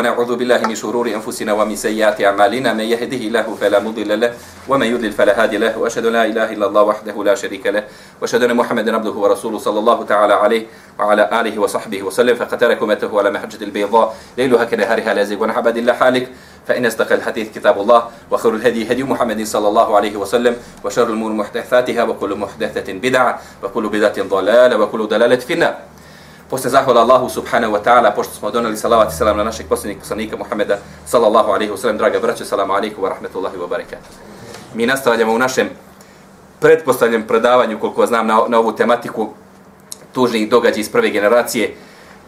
ونعوذ بالله من شرور أنفسنا ومن سيئات أعمالنا. من يهده الله فلا مضل له ومن يضلل فلا هادي له. وأشهد لا إله إلا الله وحده لا شريك له. وأشهد أن محمدا عبده ورسوله صلى الله تعالى عليه وعلى آله وصحبه وسلم. فقد مته على محجة البيضاء. ليلها كنهارها لا زيغ ونحبد الله حالك. فإن أصدق الحديث كتاب الله وخير الهدي هدي محمد صلى الله عليه وسلم وشر الأمور محدثاتها وكل محدثة بدعة وكل بدعة ضلالة وكل ضلالة في النار. Posle zahvala Allahu subhanahu wa ta'ala, pošto smo doneli salavat i salam na našeg posljednjeg poslanika Muhameda, sallallahu alaihi wa sallam, draga braće, salamu alaikum wa rahmetullahi wa barakatuh. Mi nastavljamo u našem pretpostavljenom predavanju, koliko znam, na, na ovu tematiku tužnih događaja iz prve generacije,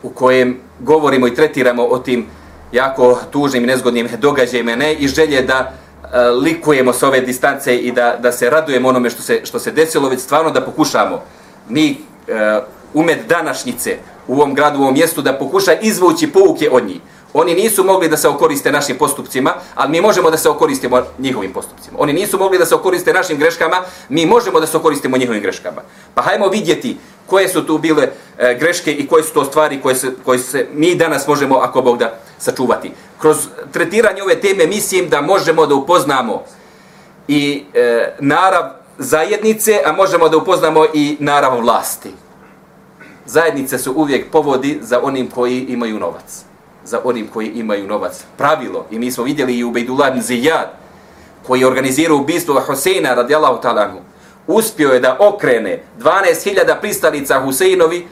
u kojem govorimo i tretiramo o tim jako tužnim i nezgodnim događajima, ne i želje da e, likujemo s ove distance i da, da se radujemo onome što se, što se desilo, već stvarno da pokušamo mi e, umet današnjice u ovom gradu, u ovom mjestu, da pokuša izvući pouke od njih. Oni nisu mogli da se okoriste našim postupcima, ali mi možemo da se okoristimo njihovim postupcima. Oni nisu mogli da se okoriste našim greškama, mi možemo da se okoristimo njihovim greškama. Pa hajmo vidjeti koje su tu bile e, greške i koje su to stvari koje se, koje se mi danas možemo, ako Bog da, sačuvati. Kroz tretiranje ove teme mislim da možemo da upoznamo i e, narav zajednice, a možemo da upoznamo i narav vlasti. Zajednice su uvijek povodi za onim koji imaju novac. Za onim koji imaju novac. Pravilo, i mi smo vidjeli i u Bejdulad Zijad, koji je organizirao ubistvo Hoseina radijallahu talanu, uspio je da okrene 12.000 pristalica Huseinovi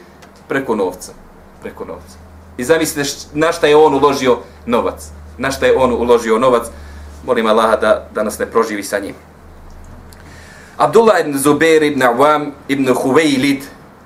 preko novca. Preko novca. I zamislite na šta je on uložio novac. Na šta je on uložio novac. Molim Allaha da, da nas ne proživi sa njim. Abdullah ibn Zubair ibn Awam ibn Huwaylid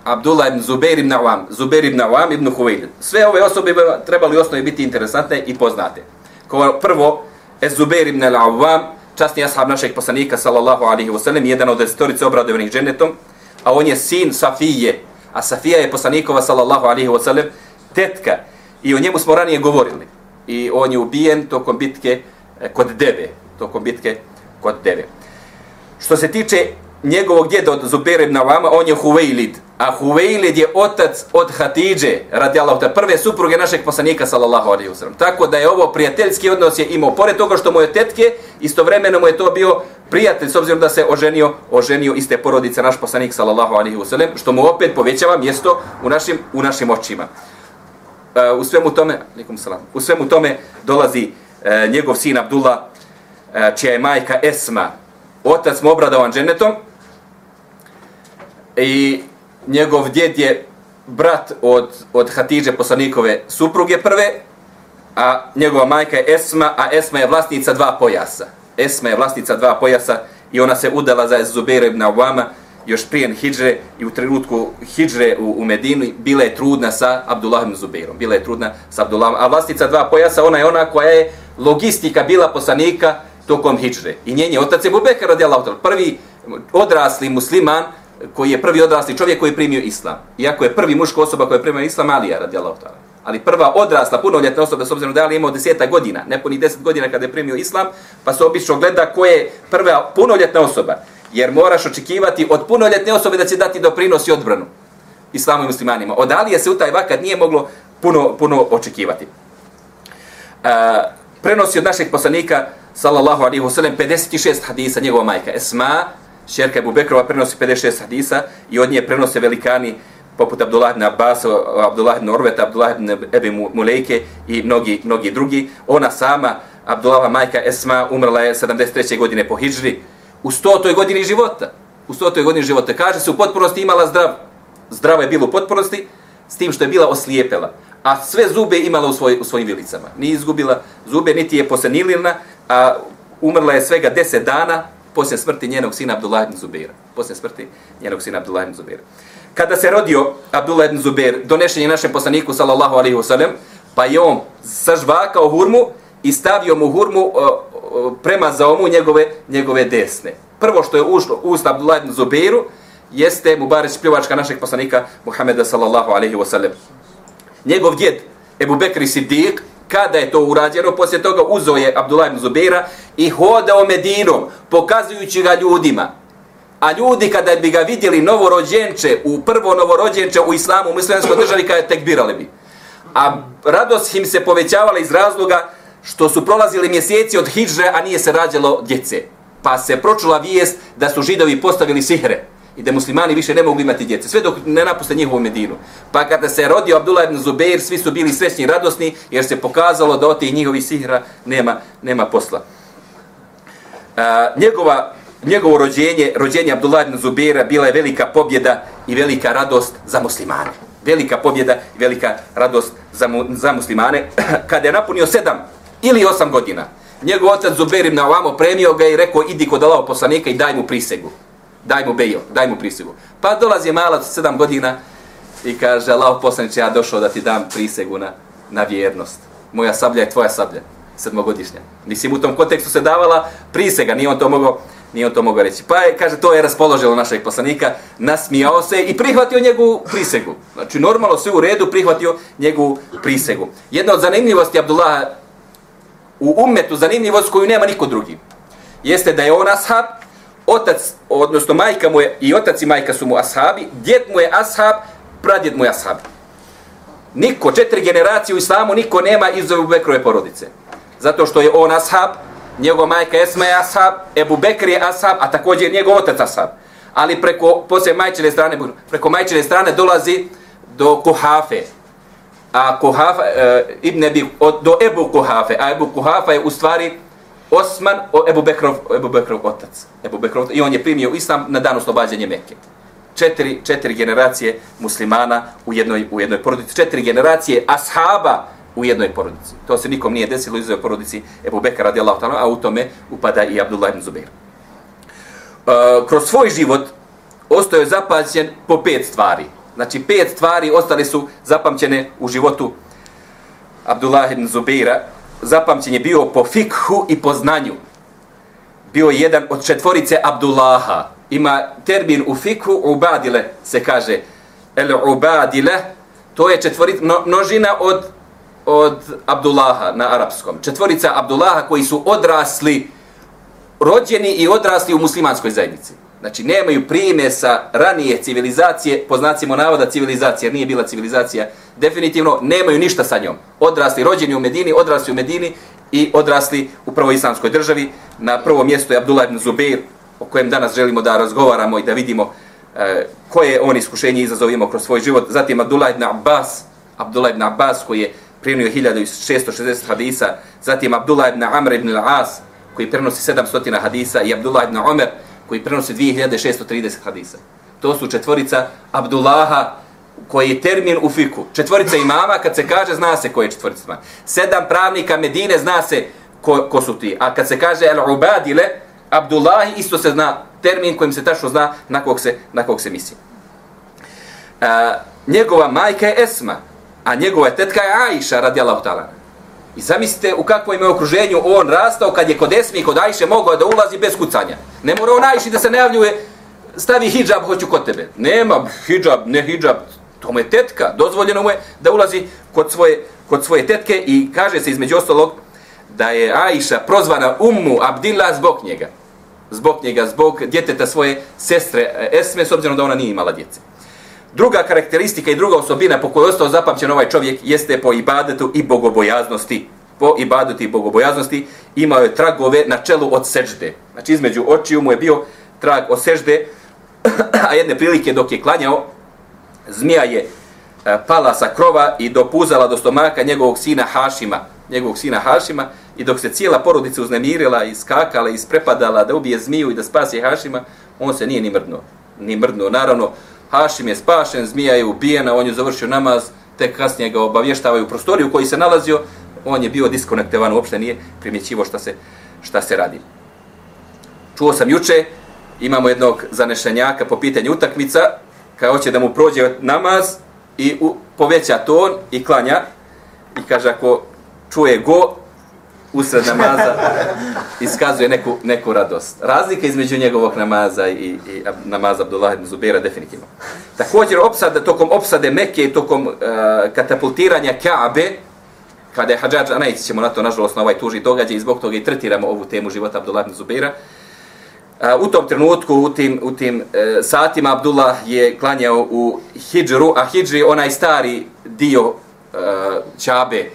Abdullah ibn Zubair ibn Awam, Zubair ibn Awam ibn Huwailid. Sve ove osobe bi trebali osnovi biti interesantne i poznate. Kao prvo, Ez Zubair ibn Awam, časni ashab našeg poslanika, sallallahu alaihi wa sallam, jedan od desetorice obradovanih dženetom, a on je sin Safije, a Safija je poslanikova, sallallahu alaihi wa sallam, tetka. I o njemu smo ranije govorili. I on je ubijen tokom bitke e, kod Deve. Tokom bitke kod Deve. Što se tiče njegovog djeda od Zubair ibn Avama, on je Huvejlid. A Huvejlid je otac od Hatidže, radi Allah, prve supruge našeg poslanika, sallallahu alaihi wasallam. Tako da je ovo prijateljski odnos je imao. Pored toga što mu je tetke, istovremeno mu je to bio prijatelj, s obzirom da se oženio, oženio iste porodice naš poslanik, sallallahu alaihi wasallam, što mu opet povećava mjesto u našim, u našim očima. Uh, u svemu tome, salam, u svemu tome dolazi uh, njegov sin Abdullah, uh, čija je majka Esma, otac mu obradovan džennetom, i njegov djed je brat od, od Hatidže poslanikove supruge prve, a njegova majka je Esma, a Esma je vlasnica dva pojasa. Esma je vlasnica dva pojasa i ona se udala za Zubere ibn Awama još prije Hidžre i u trenutku Hidžre u, u Medinu bila je trudna sa Abdullahom Zubeirom. Bila je trudna sa Abdullahom. A vlasnica dva pojasa, ona je ona koja je logistika bila poslanika tokom Hidžre. I njen je otac je Bubekar radijallahu prvi odrasli musliman koji je prvi odrasli čovjek koji je primio islam. Iako je prvi muško osoba koja je primio islam, Alija radijallahu ta'ala. Ali prva odrasla punoljetna osoba, s obzirom da je imao deseta godina, ne puni deset godina kada je primio islam, pa se obično gleda ko je prva punoljetna osoba. Jer moraš očekivati od punoljetne osobe da će dati doprinos i odbranu islamu i muslimanima. Od Alije se u taj vakat nije moglo puno, puno očekivati. E, prenosi od našeg poslanika, sallallahu alaihi wa sallam, 56 hadisa njegova majka, Esma, Šerka Ebu Bekrova prenosi 56 hadisa i od nje prenose velikani poput Abdullah ibn Abbas, Abdullah ibn Orveta, Abdullah ibn Ebi Mulejke i mnogi, mnogi drugi. Ona sama, Abdullahova majka Esma, umrla je 73. godine po Hidžri u 100. godini života. U 100. godini života. Kaže se, u potpunosti imala zdrav, zdrava je bila u potpunosti, s tim što je bila oslijepela. A sve zube imala u, svoj, u svojim vilicama. Nije izgubila zube, niti je posenilina, a umrla je svega 10 dana poslije smrti njenog sina Abdullah ibn Zubaira. Poslije smrti njenog sina Abdullah ibn Zubaira. Kada se rodio Abdullah ibn Zubair, donešen je našem poslaniku sallallahu alaihi wasallam, pa je on sažvakao hurmu i stavio mu hurmu prema za omu njegove, njegove desne. Prvo što je ušlo u usta Abdullah ibn Zubairu, jeste Mubareć pljuvačka našeg poslanika Muhameda sallallahu alaihi wasallam. Njegov djed, Ebu Bekri Siddiq, kada je to urađeno, poslije toga uzo je Abdullah ibn Zubeira i hodao Medinom, pokazujući ga ljudima. A ljudi kada bi ga vidjeli novorođenče, u prvo novorođenče u islamu, u muslimanskoj državi, kada je tekbirali bi. A radost im se povećavala iz razloga što su prolazili mjeseci od hidžre, a nije se rađalo djece. Pa se pročula vijest da su židovi postavili sihre i da muslimani više ne mogu imati djece, sve dok ne napuste njihovu Medinu. Pa kada se rodio Abdullah ibn Zubeir, svi su bili srećni i radosni, jer se pokazalo da od tih njihovih sihra nema, nema posla. A, njegova, njegovo rođenje, rođenje Abdullah ibn Zubeira, bila je velika pobjeda i velika radost za muslimane. Velika pobjeda i velika radost za, mu, za muslimane. kada je napunio sedam ili osam godina, njegov otac Zubeir ibn Avamo premio ga i rekao, idi kod Allaho poslanika i daj mu prisegu daj mu bejo, daj mu prisegu. Pa dolazi malac sedam godina i kaže, Allah poslaniče, ja došao da ti dam prisegu na, na vjernost. Moja sablja je tvoja sablja, sedmogodišnja. Mislim, u tom kontekstu se davala prisega, nije on to mogao nije on to mogao reći. Pa je, kaže, to je raspoložilo našeg poslanika, nasmijao se i prihvatio njegovu prisegu. Znači, normalno sve u redu prihvatio njegovu prisegu. Jedna od zanimljivosti Abdullaha u umetu, zanimljivost koju nema niko drugi, jeste da je on ashab, otac, odnosno majka mu je, i otac i majka su mu ashabi, djed mu je ashab, pradjed mu je ashab. Niko, četiri generacije u islamu, niko nema iz Ebu Bekrove porodice. Zato što je on ashab, njegova majka Esma je ashab, Ebu Bekr je ashab, a također njegov otac ashab. Ali preko, poslije majčine strane, preko majčine strane dolazi do Kuhafe. A Kuhafa, e, Ibn Ebi, do Ebu Kuhafe, a Ebu Kuhafa je u stvari Osman, o Ebu Bekrov, Ebu Bekrov otac. Ebu Bekrov, I on je primio islam na dan oslobađanja Mekke. Četiri, četiri generacije muslimana u jednoj, u jednoj porodici. Četiri generacije ashaba u jednoj porodici. To se nikom nije desilo izuzeo porodici Ebu Bekra radijallahu ta'ala, a u tome upada i Abdullah ibn Zubair. Uh, kroz svoj život ostao je zapamćen po pet stvari. Znači, pet stvari ostale su zapamćene u životu Abdullah ibn Zubaira, zapamćen je bio po fikhu i po znanju. Bio je jedan od četvorice Abdullaha. Ima termin u fikhu, ubadile se kaže. El ubadile, to je četvorica, množina od, od Abdullaha na arapskom. Četvorica Abdullaha koji su odrasli, rođeni i odrasli u muslimanskoj zajednici. Znači, nemaju primesa ranije civilizacije, po znacima navoda civilizacija, nije bila civilizacija, definitivno nemaju ništa sa njom. Odrasli, rođeni u Medini, odrasli u Medini i odrasli u prvoj islamskoj državi. Na prvo mjesto je Abdullah ibn Zubair, o kojem danas želimo da razgovaramo i da vidimo e, koje on iskušenje izazovimo kroz svoj život. Zatim Abdullah ibn Abbas, Abdullah ibn Abbas koji je primio 1660 hadisa. Zatim Abdullah ibn Amr ibn al-As koji prenosi 700 hadisa i Abdullah ibn Omer koji prenose 2630 hadisa. To su četvorica Abdullaha koji je termin u fiku. Četvorica imama, kad se kaže, zna se koje je četvorica imama. Sedam pravnika Medine, zna se ko, ko su ti. A kad se kaže El Ubadile, Abdullahi, isto se zna termin kojim se tačno zna na kog se, na kog se misli. A, njegova majka je Esma, a njegova tetka je Aisha, radi ta'ala. I zamislite u kakvom je okruženju on rastao kad je kod Esmi i kod Ajše mogao da ulazi bez kucanja. Ne mora on Ajši da se najavljuje, stavi hijab, hoću kod tebe. Nema hijab, ne hijab, to mu je tetka, dozvoljeno mu je da ulazi kod svoje, kod svoje tetke i kaže se između ostalog da je Ajša prozvana Ummu Abdillah zbog njega. Zbog njega, zbog djeteta svoje sestre Esme, s obzirom da ona nije imala djece. Druga karakteristika i druga osobina po kojoj je ostao zapamćen ovaj čovjek jeste po ibadetu i bogobojaznosti. Po ibadetu i bogobojaznosti imao je tragove na čelu od sežde. Znači između očiju mu je bio trag od sežde, a jedne prilike dok je klanjao, zmija je e, pala sa krova i dopuzala do stomaka njegovog sina Hašima, njegovog sina Hašima, i dok se cijela porodica uznemirila i skakala i sprepadala da ubije zmiju i da spasi Hašima, on se nije ni mrdnuo. Ni mrdnuo. Naravno, Hašim je spašen, zmija je ubijena, on je završio namaz, tek kasnije ga obavještavaju u prostoriju koji se nalazio, on je bio diskonektovan, uopšte nije primjećivo šta se, šta se radi. Čuo sam juče, imamo jednog zanešenjaka po pitanju utakmica, kada hoće da mu prođe namaz i u, poveća ton i klanja, i kaže ako čuje go, usred namaza iskazuje neku, neku radost. Razlika između njegovog namaza i, i namaza Abdullah ibn Zubaira definitivno. Također opsada, tokom opsade Mekke i tokom uh, katapultiranja Kaabe, kada je Hadžađ, a najći ćemo na to, nažalost, na ovaj tuži događaj i zbog toga i tretiramo ovu temu života Abdullah ibn Zubaira, Uh, eh, u tom trenutku, u tim, u tim uh, satima, Abdullah je klanjao u Hidžru, a Hidžri onaj stari dio uh, Čabe,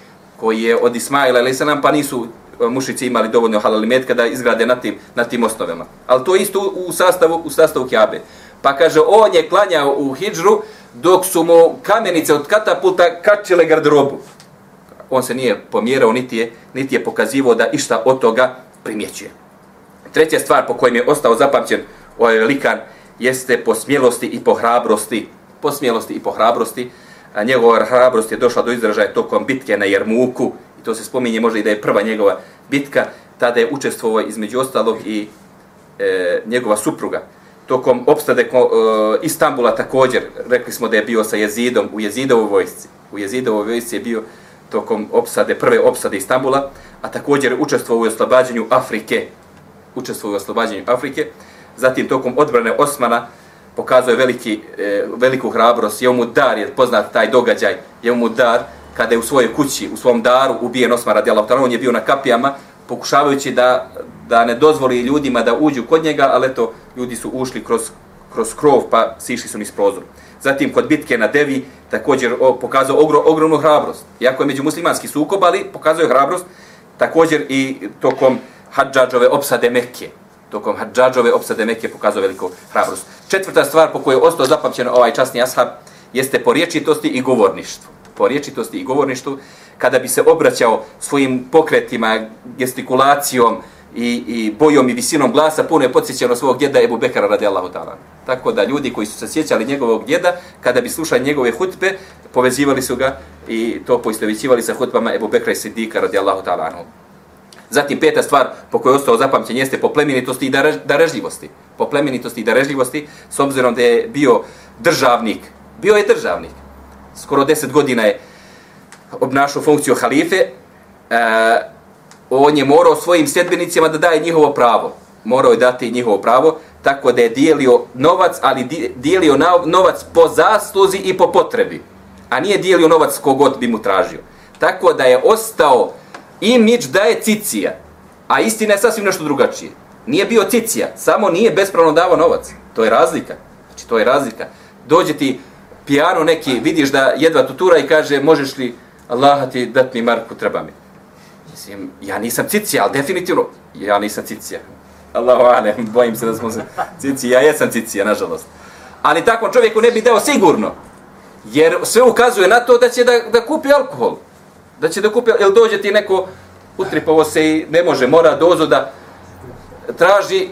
koji je od Ismaila ili nam pa nisu e, mušici imali dovoljno halal metka da izgrade na tim, na tim osnovama. Ali to isto u sastavu, u sastavu Kjabe. Pa kaže, on je klanjao u hijđru dok su mu kamenice od katapulta kačile garderobu. On se nije pomjerao, niti je, niti je pokazivo da išta od toga primjećuje. Treća stvar po kojem je ostao zapamćen ovaj likan jeste po smjelosti i po hrabrosti. Po smjelosti i po hrabrosti. A njegova hrabrost je došla do izražaja tokom bitke na Jermuku. I to se spominje možda i da je prva njegova bitka. Tada je učestvovao između ostalog i e, njegova supruga. Tokom opstade e, Istambula također, rekli smo da je bio sa jezidom u jezidovoj vojsci. U jezidovoj vojsci je bio tokom opsade, prve opsade Istambula, a također učestvovao u oslobađanju Afrike. Učestvovao u oslobađanju Afrike. Zatim tokom odbrane Osmana pokazuje veliki, e, veliku hrabrost. Je mu dar, je poznat taj događaj, je mu dar kada je u svojoj kući, u svom daru ubijen Osman radi Allah. On je bio na kapijama pokušavajući da, da ne dozvoli ljudima da uđu kod njega, ali eto, ljudi su ušli kroz, kroz krov pa sišli su niz prozor. Zatim kod bitke na Devi također o, pokazao ogro, ogromnu hrabrost. Iako je među muslimanski sukob, ali pokazuje hrabrost također i tokom Hadžađove opsade Mekke. Tokom Hadžadžove opsade Mekke pokazao veliku hrabrost. Četvrta stvar po kojoj je ostao zapamćen ovaj časni ashab jeste po riječitosti i govorništvu. Po riječitosti i govorništvu, kada bi se obraćao svojim pokretima, gestikulacijom, i, i bojom i visinom glasa puno je podsjećano svog djeda Ebu Bekara radijallahu ta'ala. Tako da ljudi koji su se sjećali njegovog djeda, kada bi slušali njegove hutbe, povezivali su ga i to poistovićivali sa hutbama Ebu Bekra i Sidika radijallahu ta'ala. Zatim peta stvar po kojoj je ostao zapamćen jeste po plemenitosti i darežljivosti. Po plemenitosti i darežljivosti, s obzirom da je bio državnik, bio je državnik. Skoro deset godina je obnašao funkciju halife, e, on je morao svojim sljedbenicima da daje njihovo pravo. Morao je dati njihovo pravo, tako da je dijelio novac, ali dijelio novac po zasluzi i po potrebi. A nije dijelio novac kogod bi mu tražio. Tako da je ostao imidž da je cicija. A istina je sasvim nešto drugačije. Nije bio cicija, samo nije bespravno davao novac. To je razlika. Znači, to je razlika. Dođe ti pijano neki, vidiš da jedva tutura i kaže, možeš li Allah ti dat mi marku, treba mi. Mislim, ja nisam cicija, ali definitivno, ja nisam cicija. Allahu alem, bojim se da smo se cicija, ja jesam cicija, nažalost. Ali takvom čovjeku ne bi dao sigurno, jer sve ukazuje na to da će da, da kupi alkohol. Da će da kupi, jel dođe ti neko, utripovo se i ne može, mora dozu da traži,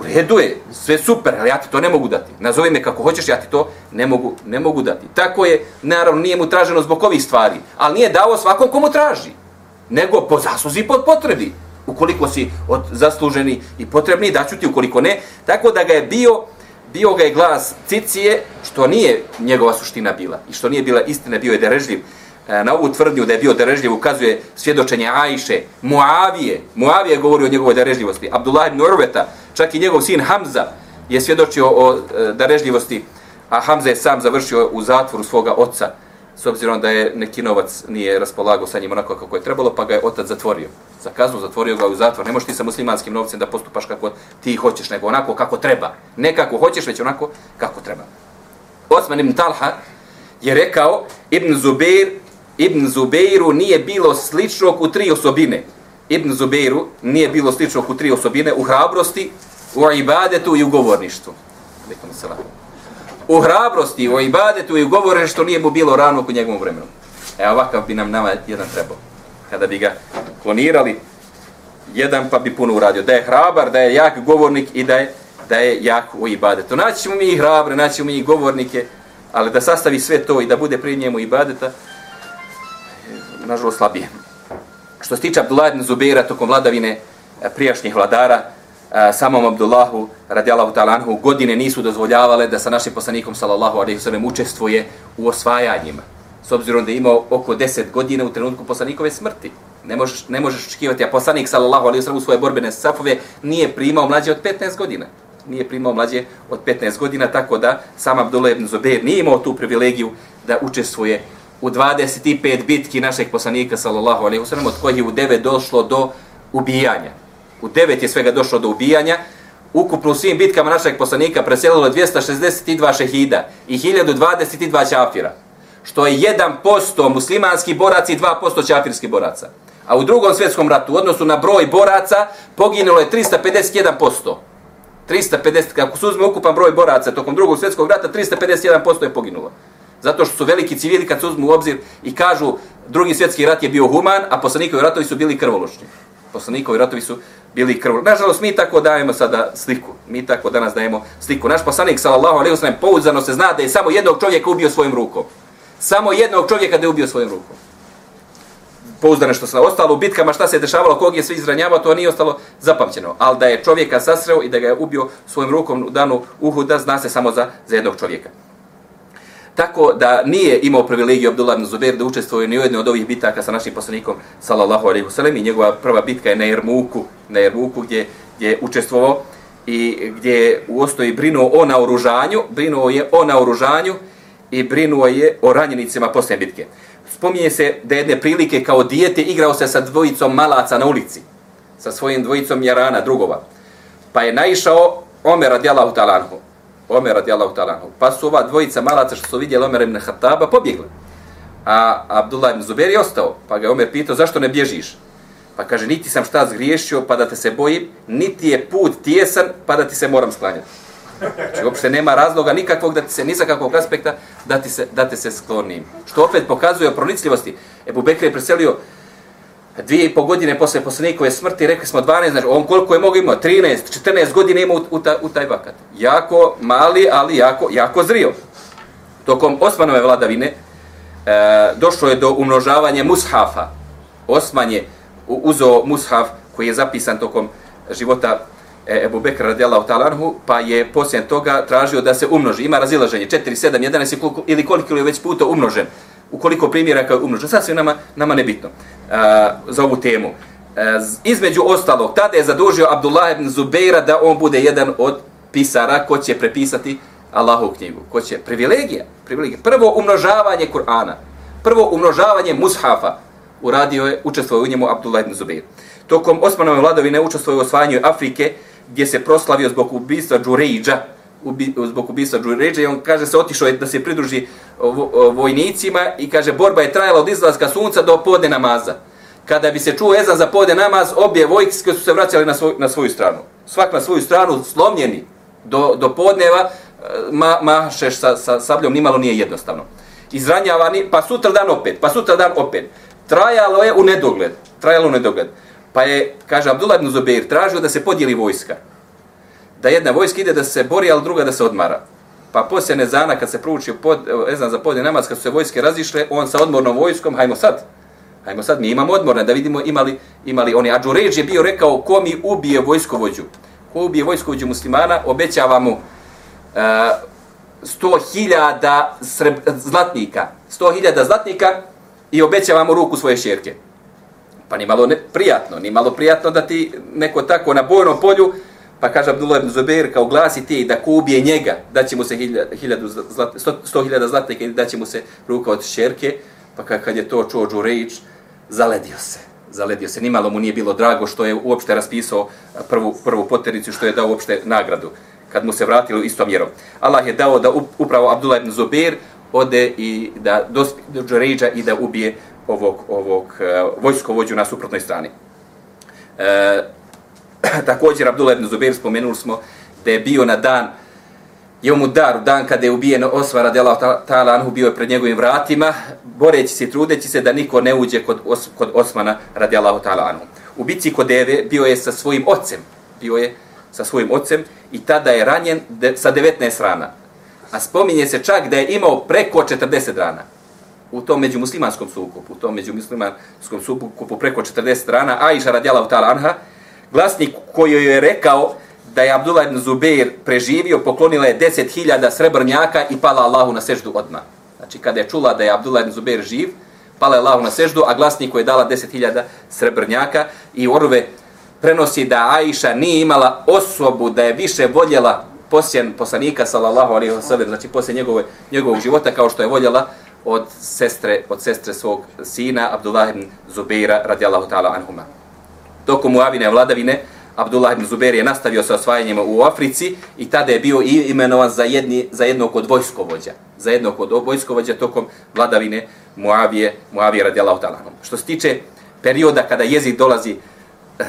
u redu je, sve super, ali ja ti to ne mogu dati. Nazovi me kako hoćeš, ja ti to ne mogu, ne mogu dati. Tako je, naravno, nije mu traženo zbog ovih stvari, ali nije dao svakom komu traži nego po zasluzi i pod potrebi. Ukoliko si od zasluženi i potrebni, daću ti, ukoliko ne. Tako da ga je bio, bio ga je glas cicije, što nije njegova suština bila i što nije bila istina, bio je derežljiv. E, na ovu tvrdnju da je bio darežljiv ukazuje svjedočenje Ajše, Muavije, Muavije govori o njegovoj darežljivosti, Abdullah ibn Urveta, čak i njegov sin Hamza je svjedočio o e, a Hamza je sam završio u zatvoru svoga oca, s obzirom da je neki novac nije raspolagao sa njim onako kako je trebalo, pa ga je otac zatvorio. Za kaznu zatvorio ga u zatvor. Ne možeš ti sa muslimanskim novcem da postupaš kako ti hoćeš, nego onako kako treba. Ne kako hoćeš, već onako kako treba. Osman ibn Talha je rekao, Ibn Zubair Ibn Zubeiru nije bilo slično u tri osobine. Ibn Zubeiru nije bilo slično u tri osobine, u hrabrosti, u ibadetu i u govorništvu. U hrabrosti, u ibadetu i u govorništvu nije mu bilo rano u njegovom vremenu. E ovakav bi nam nama jedan trebao. Kada bi ga klonirali, jedan pa bi puno uradio. Da je hrabar, da je jak govornik i da je, da je jak u ibadetu. Naći ćemo mi i hrabre, naći ćemo mi i govornike, ali da sastavi sve to i da bude pri njemu ibadeta, nažalost slabije. Što se tiče Abdullah ibn Zubeira tokom vladavine e, prijašnjih vladara, e, samom Abdullahu radijallahu ta'ala anhu godine nisu dozvoljavale da sa našim poslanikom sallallahu alejhi ve sellem učestvuje u osvajanjima. S obzirom da je imao oko 10 godina u trenutku poslanikove smrti. Ne možeš, ne možeš očekivati, a poslanik sallallahu alejhi ve sellem u svoje borbene safove nije primao mlađe od 15 godina. Nije primao mlađe od 15 godina, tako da sam Abdullah ibn Zubair nije imao tu privilegiju da učestvuje u 25 bitki našeg poslanika sallallahu alejhi ve sellem od kojih je u 9 došlo do ubijanja u devet je svega došlo do ubijanja, ukupno u svim bitkama našeg poslanika preselilo 262 šehida i 1022 ćafira, što je 1% muslimanski borac i 2% ćafirski boraca. A u drugom svjetskom ratu, u odnosu na broj boraca, poginulo je 351%. 350, kako se uzme ukupan broj boraca tokom drugog svjetskog rata, 351% je poginulo. Zato što su veliki civili kad se uzmu u obzir i kažu drugi svjetski rat je bio human, a poslanikovi ratovi su bili krvoločni. Poslanikovi ratovi su bili krvoločni. Nažalost, mi tako dajemo sada sliku. Mi tako danas dajemo sliku. Naš poslanik, sallallahu alaihi wasallam, pouzdano se zna da je samo jednog čovjeka ubio svojim rukom. Samo jednog čovjeka da je ubio svojim rukom. Pouzdano što se ostalo u bitkama, šta se dešavalo, kog je sve izranjavao, to nije ostalo zapamćeno. Ali da je čovjeka sasreo i da ga je ubio svojim rukom u danu Uhuda, zna se samo za, za jednog čovjeka. Tako da nije imao privilegiju Abdullah ibn Zubair da učestvuje ni u jednoj od ovih bitaka sa našim poslanikom sallallahu alejhi ve sellem i njegova prva bitka je na Jermuku, na Jermuku gdje gdje je učestvovao i gdje je u osnovi brinuo o naoružanju, brinuo je o naoružanju i brinuo je o ranjenicima posle bitke. Spominje se da jedne prilike kao dijete igrao se sa dvojicom malaca na ulici, sa svojim dvojicom jarana drugova. Pa je naišao Omer radijalahu ta'ala. Omer radijallahu ta'ala Pa su ova dvojica malaca što su vidjeli Omer ibn Hataba pobjegli. A Abdullah ibn Zubair je ostao. Pa ga Omer pitao zašto ne bježiš? Pa kaže niti sam šta zgriješio pa da te se bojim, niti je put tjesan pa da ti se moram sklanjati. Znači uopšte nema razloga nikakvog da ti se, ni sa kakvog aspekta da ti se, da te se sklonim. Što opet pokazuje o pronicljivosti. Ebu Bekr je preselio dvije i pol godine posle poslanikove smrti, rekli smo 12, znači on koliko je mogo imao, 13, 14 godina imao u, u, ta, u taj vakat. Jako mali, ali jako, jako zrio. Tokom Osmanove vladavine e, došlo je do umnožavanja mushafa. Osman je uzeo mushaf koji je zapisan tokom života e, Ebu Bekr radijallahu talanhu, pa je poslije toga tražio da se umnoži. Ima razilaženje 4, 7, 11 ili koliko je već puta umnožen Ukoliko primjera primjeraka je umnožen. sasvim nama, nama nebitno bitno za ovu temu. Između ostalog, tada je zadužio Abdullah ibn Zubeira da on bude jedan od pisara ko će prepisati Allahovu knjigu. Ko će? Privilegija. Privilegija. Prvo umnožavanje Kur'ana. Prvo umnožavanje mushafa. Uradio je, učestvovao u njemu Abdullah ibn Zubeir. Tokom Osmanove vladovine učestvovao u osvajanju Afrike, gdje se proslavio zbog ubistva Džurejđa, ubi, zbog ubistva Džuređa i on kaže se otišao da se pridruži vojnicima i kaže borba je trajala od izlaska sunca do podne namaza. Kada bi se čuo ezan za podne namaz, obje vojske su se vraćali na, svoj, na svoju stranu. Svak na svoju stranu, slomljeni do, do podneva, e, ma, mašeš sa, sa sabljom, nimalo nije jednostavno. Izranjavani, pa sutra dan opet, pa sutra dan opet. Trajalo je u nedogled, trajalo u nedogled. Pa je, kaže Abdullah ibn Zubair, tražio da se podijeli vojska da jedna vojska ide da se bori, ali druga da se odmara. Pa poslije Nezana, kad se proučio pod, ezan za podne namaz, kad su se vojske razišle, on sa odmornom vojskom, hajmo sad, hajmo sad, mi imamo odmorne, da vidimo imali, imali oni. A je bio rekao, ko mi ubije vojskovođu? Ko ubije vojskovođu muslimana, obećava mu uh, sto hiljada zlatnika. Sto hiljada zlatnika i obećava mu ruku svoje šerke. Pa ni malo ne, prijatno, ni malo prijatno da ti neko tako na bojnom polju Pa kaže Abdullah ibn Zubair kao glasi ti da ko ubije njega, da će mu se hiljadu zlat, sto, sto hiljada zlatnika ili da će mu se ruka od šerke. Pa kad je to čuo Džurejić, zaledio se. Zaledio se. Nimalo mu nije bilo drago što je uopšte raspisao prvu, prvu poternicu, što je dao uopšte nagradu kad mu se vratilo istom mjerom. Allah je dao da upravo Abdullah ibn Zubair ode i da dospi do Džurejića i da ubije ovog, ovog uh, vojskovođu na suprotnoj strani. Uh, također Abdullah ibn Zubair spomenuli smo da je bio na dan je mu dan kada je ubijen Osman radijallahu ta'ala anhu bio je pred njegovim vratima, boreći se i trudeći se da niko ne uđe kod, Os, kod Osmana radela ta'ala anhu. U bici kod Deve bio je sa svojim ocem, bio je sa svojim ocem i tada je ranjen de, sa 19 rana. A spominje se čak da je imao preko 40 rana. U tom međumuslimanskom sukobu, u tom međumuslimanskom sukobu preko 40 rana, Aisha radijallahu ta'ala anha, glasnik koji joj je rekao da je Abdullah ibn Zubair preživio, poklonila je 10.000 srebrnjaka i pala Allahu na seždu odmah. Znači, kada je čula da je Abdullah ibn Zubair živ, pala je Allahu na seždu, a glasnik koji je dala 10.000 srebrnjaka i Orve prenosi da Aisha nije imala osobu da je više voljela posjen poslanika sallallahu alejhi ve sellem znači posle njegove njegovog života kao što je voljela od sestre od sestre svog sina Abdullah ibn Zubaira radijallahu ta'ala anhuma tokom Muavine vladavine, Abdullah ibn Zubair je nastavio sa osvajanjem u Africi i tada je bio imenovan za, jedni, za jednog od vojskovođa. Za jednog od vojskovođa tokom vladavine Muavije, Muavije radijalahu ta'ala. Što se tiče perioda kada jezid dolazi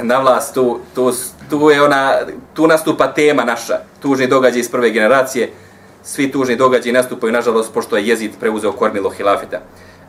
na vlast, tu, tu, tu, je ona, tu nastupa tema naša, tužni događaj iz prve generacije, svi tužni događaji nastupaju, nažalost, pošto je jezid preuzeo kormilo hilafeta.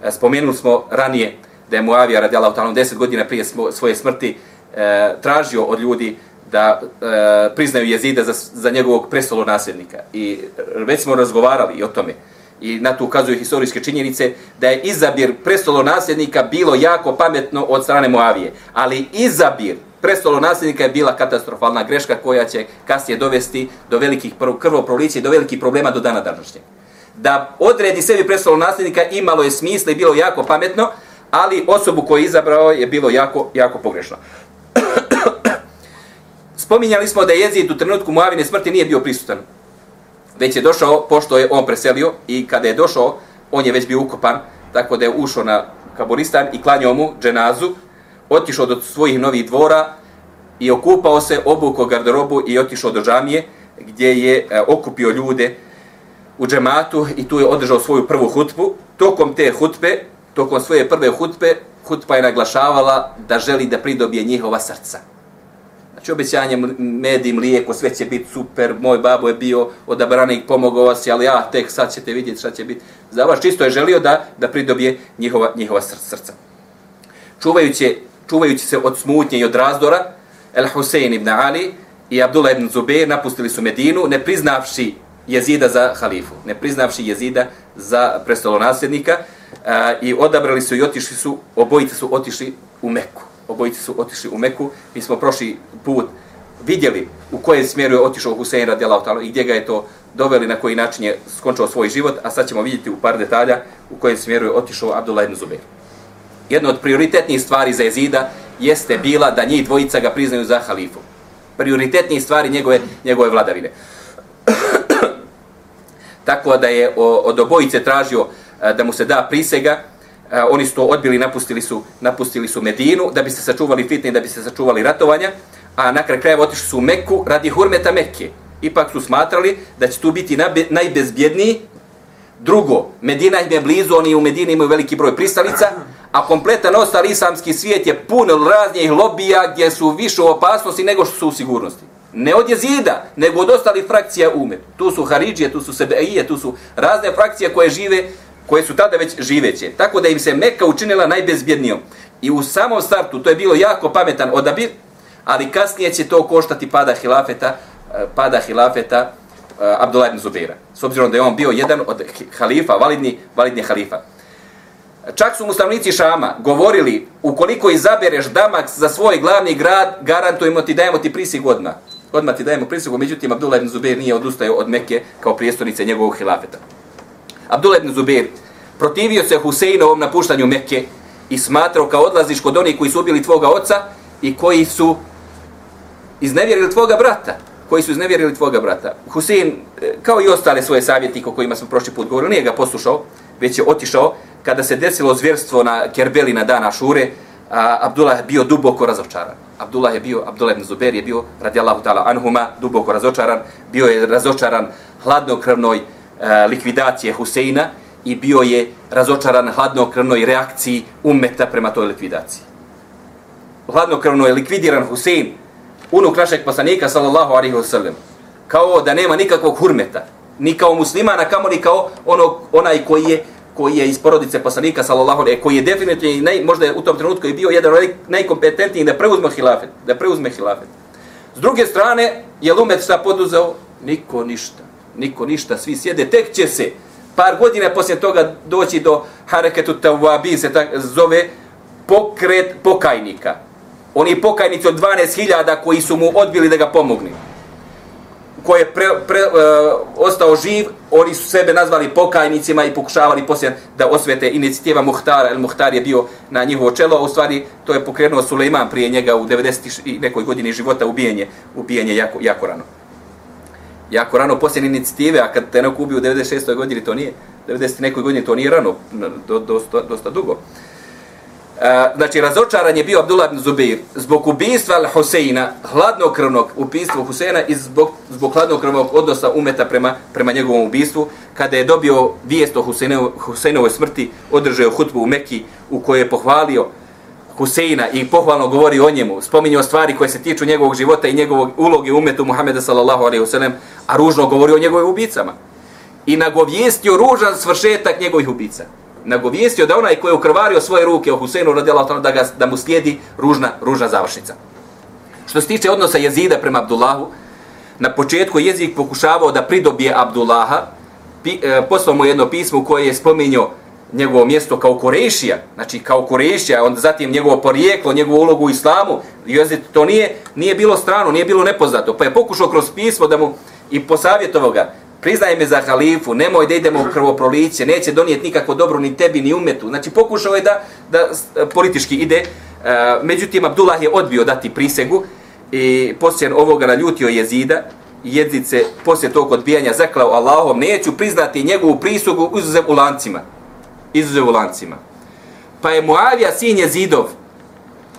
E, spomenuli smo ranije da je Muavija radijalahu ta'ala 10 godina prije svoje smrti e, tražio od ljudi da e, priznaju jezida za, za njegovog prestolo nasljednika. I e, već smo razgovarali i o tome. I na to ukazuju historijske činjenice da je izabir prestolo nasljednika bilo jako pametno od strane Moavije. Ali izabir prestolo nasljednika je bila katastrofalna greška koja će kasnije dovesti do velikih krvoprolića i do velikih problema do dana današnjeg. Da odredi sebi prestolo nasljednika imalo je smisla i bilo jako pametno, ali osobu koju je izabrao je bilo jako, jako pogrešno. Spominjali smo da je Jezid u trenutku Muavine smrti nije bio prisutan. Već je došao, pošto je on preselio i kada je došao, on je već bio ukopan, tako da je ušao na kaburistan i klanjao mu dženazu, otišao do svojih novih dvora i okupao se, obukao garderobu i otišao do džamije gdje je e, okupio ljude u džematu i tu je održao svoju prvu hutbu. Tokom te hutbe, tokom svoje prve hutbe, hutba je naglašavala da želi da pridobije njihova srca. Znači obećanje med i mlijeko, sve će biti super, moj babo je bio odabranik, pomogao vas, ali ja tek sad ćete vidjeti šta će biti. Za vas čisto je želio da da pridobije njihova, njihova srca. Čuvajući, čuvajući se od smutnje i od razdora, El Husein ibn Ali i Abdullah ibn Zubair napustili su Medinu, ne priznavši jezida za halifu, ne priznavši jezida za prestolonasljednika a, i odabrali su i otišli su, obojice su otišli u Meku obojice su otišli u Meku. Mi smo prošli put vidjeli u kojem smjeru je otišao Husein radijalahu ta'ala i gdje ga je to doveli, na koji način je skončao svoj život, a sad ćemo vidjeti u par detalja u kojem smjeru je otišao Abdullah ibn Zubair. Jedna od prioritetnijih stvari za Jezida jeste bila da njih dvojica ga priznaju za halifu. Prioritetnije stvari njegove, njegove vladavine. Tako da je od obojice tražio E, da mu se da prisega, e, oni su to odbili, napustili su, napustili su Medinu da bi se sačuvali fitne, da bi se sačuvali ratovanja, a na kraj krajeva otišli su u Meku radi hurmeta Mekke. Ipak su smatrali da će tu biti najbezbjedniji. Drugo, Medina im je blizu, oni u Medini imaju veliki broj pristalica, a kompletan ostali islamski svijet je pun raznih lobija gdje su više u opasnosti nego što su u sigurnosti. Ne od jezida, nego od ostalih frakcija umet. Tu su Haridžije, tu su Sebeije, tu su razne frakcije koje žive koje su tada već živeće. Tako da im se Meka učinila najbezbjednijom. I u samom startu to je bilo jako pametan odabir, ali kasnije će to koštati pada hilafeta, eh, pada hilafeta eh, Abdullah ibn Zubaira. S obzirom da je on bio jedan od halifa, validni, validni halifa. Čak su muslimnici Šama govorili, ukoliko izabereš Damak za svoj glavni grad, garantujemo ti, dajemo ti prisig odmah. Odmah ti dajemo prisigu, međutim Abdullah ibn Zubair nije odustao od Mekke kao prijestolnice njegovog hilafeta. Abdullah ibn Zubair protivio se Huseinovom napuštanju Mekke i smatrao kao odlaziš kod onih koji su ubili tvoga oca i koji su iznevjerili tvoga brata koji su iznevjerili tvoga brata. Husein, e, kao i ostale svoje savjetnike o kojima smo prošli put govorili, nije ga poslušao, već je otišao kada se desilo zvjerstvo na Kerbeli na dana Šure, a Abdullah je bio duboko razočaran. Abdullah je bio, Abdullah ibn Zubair je bio, radijallahu ta'ala anhuma, duboko razočaran, bio je razočaran hladnokrvnoj E, likvidacije Huseina i bio je razočaran hladnokrvnoj reakciji umeta prema toj likvidaciji. Hladnokrvno je likvidiran Husein, unuk našeg poslanika, sallallahu alaihi wa sallam, kao da nema nikakvog hurmeta, ni kao muslimana, kamo ni kao ono, onaj koji je koji je iz porodice poslanika sallallahu alejhi koji je definitivno naj, možda je u tom trenutku je bio jedan od najkompetentnijih da preuzme hilafet, da preuzme hilafet. S druge strane, je Lumet šta poduzeo? Niko ništa niko ništa, svi sjede, tek će se par godina poslije toga doći do Hareketu Tawabi, se tak zove pokret pokajnika. Oni pokajnici od 12.000 koji su mu odbili da ga pomogni. Ko je pre, pre, e, ostao živ, oni su sebe nazvali pokajnicima i pokušavali poslije da osvete inicijativa Muhtara. El Muhtar je bio na njihovo čelo, a u stvari to je pokrenuo Suleiman prije njega u 90. nekoj godini života ubijenje, ubijenje jako, jako rano jako rano poslije inicijative, a kad te neko ubio u 96. godini, to nije, 90. nekoj godini, to nije rano, do, dosta, dosta dugo. E, znači razočaran je bio Abdullah ibn Zubir zbog ubistva Al-Huseina, hladnokrvnog ubijstva Huseina i zbog, zbog hladnokrvnog odnosa umeta prema, prema njegovom ubistvu, kada je dobio vijest o Huseinovoj smrti, održao hutbu u Mekki u kojoj je pohvalio Huseina i pohvalno govori o njemu, spominjao stvari koje se tiču njegovog života i njegovog uloge umetu Muhameda sallallahu alaihi wasallam, a ružno govori o njegovim ubicama. I nagovijestio ružan svršetak njegovih ubica nagovijestio da onaj koji je ukrvario svoje ruke o Huseinu radijalahu da, ga, da mu slijedi ružna, ružna završnica. Što se tiče odnosa jezida prema Abdullahu, na početku jezik pokušavao da pridobije Abdullaha, pi, e, poslao mu jedno pismo koje je spominjao njegovo mjesto kao Korešija, znači kao Korešija, onda zatim njegovo porijeklo, njegovu ulogu u islamu, jezid, to nije, nije bilo strano, nije bilo nepoznato, pa je pokušao kroz pismo da mu i posavjetovao ga, priznaj me za halifu, nemoj da idemo u krvoproliće, neće donijeti nikako dobro ni tebi ni umetu. Znači pokušao je da, da e, politički ide, e, međutim Abdullah je odbio dati prisegu i poslije ovoga naljutio jezida, jezid se poslije tog odbijanja zaklao Allahom, neću priznati njegovu prisugu izuzev u lancima. Izuzev u lancima. Pa je Muavija sin jezidov,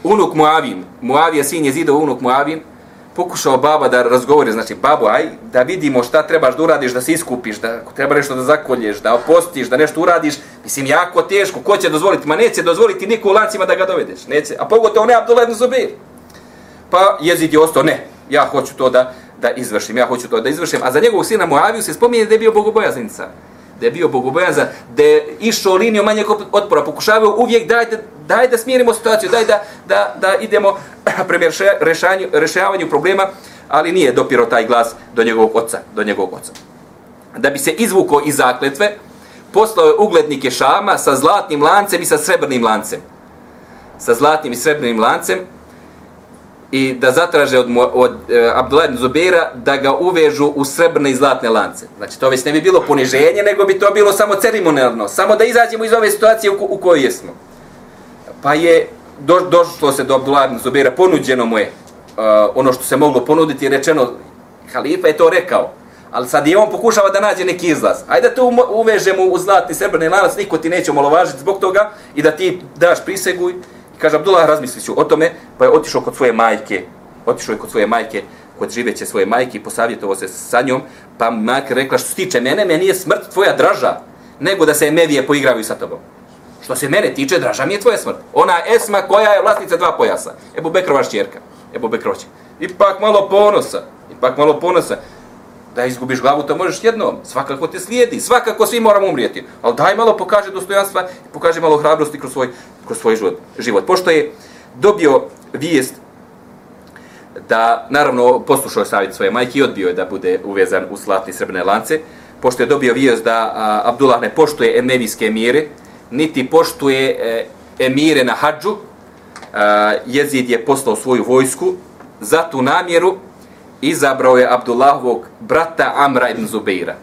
unuk Muavin, Muavija sin jezidov, unuk Muavin, pokušao baba da razgovori, znači babo, aj, da vidimo šta trebaš da uradiš, da se iskupiš, da treba nešto da zakolješ, da opostiš, da nešto uradiš, mislim, jako teško, ko će dozvoliti? Ma neće dozvoliti niko u lancima da ga dovedeš, neće, a pogotovo ne Abdullah ibn Zubir. Pa jezid je ostao, ne, ja hoću to da, da izvršim, ja hoću to da izvršim, a za njegovog sina Muaviju se spominje da je bio bogobojaznica da je bio bogobojazan, da je išao liniju manjeg otpora, pokušavao uvijek daj da, daj da smirimo situaciju, daj da, da, da idemo prema rešavanju, rešavanju problema, ali nije dopiro taj glas do njegovog oca, do njegovog oca. Da bi se izvuko iz zakletve, poslao je uglednike Šama sa zlatnim lancem i sa srebrnim lancem. Sa zlatnim i srebrnim lancem, i da zatraže od, od e, Abdullah ibn Zubeira da ga uvežu u srebrne i zlatne lance. Znači, to već ne bi bilo poniženje, nego bi to bilo samo ceremonijalno. Samo da izađemo iz ove situacije u, u kojoj jesmo. Pa je do, došlo se do Abdullah ibn Zubeira, ponuđeno mu je e, ono što se moglo ponuditi, rečeno, halifa je to rekao. Ali sad je on pokušava da nađe neki izlaz. Ajde da to uvežemo u zlatni srebrni lanac, niko ti neće omalovažiti zbog toga i da ti daš prisegu Kaže, Abdullah, razmislit ću o tome, pa je otišao kod svoje majke, otišao je kod svoje majke, kod živeće svoje majke i posavjetovao se sa njom, pa majka rekla, što se tiče mene, meni je smrt tvoja draža, nego da se Mevije poigravaju sa tobom. Što se mene tiče, draža mi je tvoja smrt. Ona Esma koja je vlasnica dva pojasa. Ebu Bekrova šćerka. Ebu Bekrova Ipak malo ponosa. Ipak malo ponosa da izgubiš glavu, to možeš jednom. Svakako te slijedi, svakako svi moramo umrijeti. Ali daj malo pokaže dostojanstva i pokaže malo hrabrosti kroz svoj, kroz svoj život. život. Pošto je dobio vijest da, naravno, poslušao je savjet svoje majke i odbio je da bude uvezan u slatni srebrne lance, pošto je dobio vijest da a, Abdullah ne poštuje emevijske emire, niti poštuje e, emire na hađu, a, jezid je poslao svoju vojsku za tu namjeru izabrao je Abdullahovog brata Amra ibn Zubeira.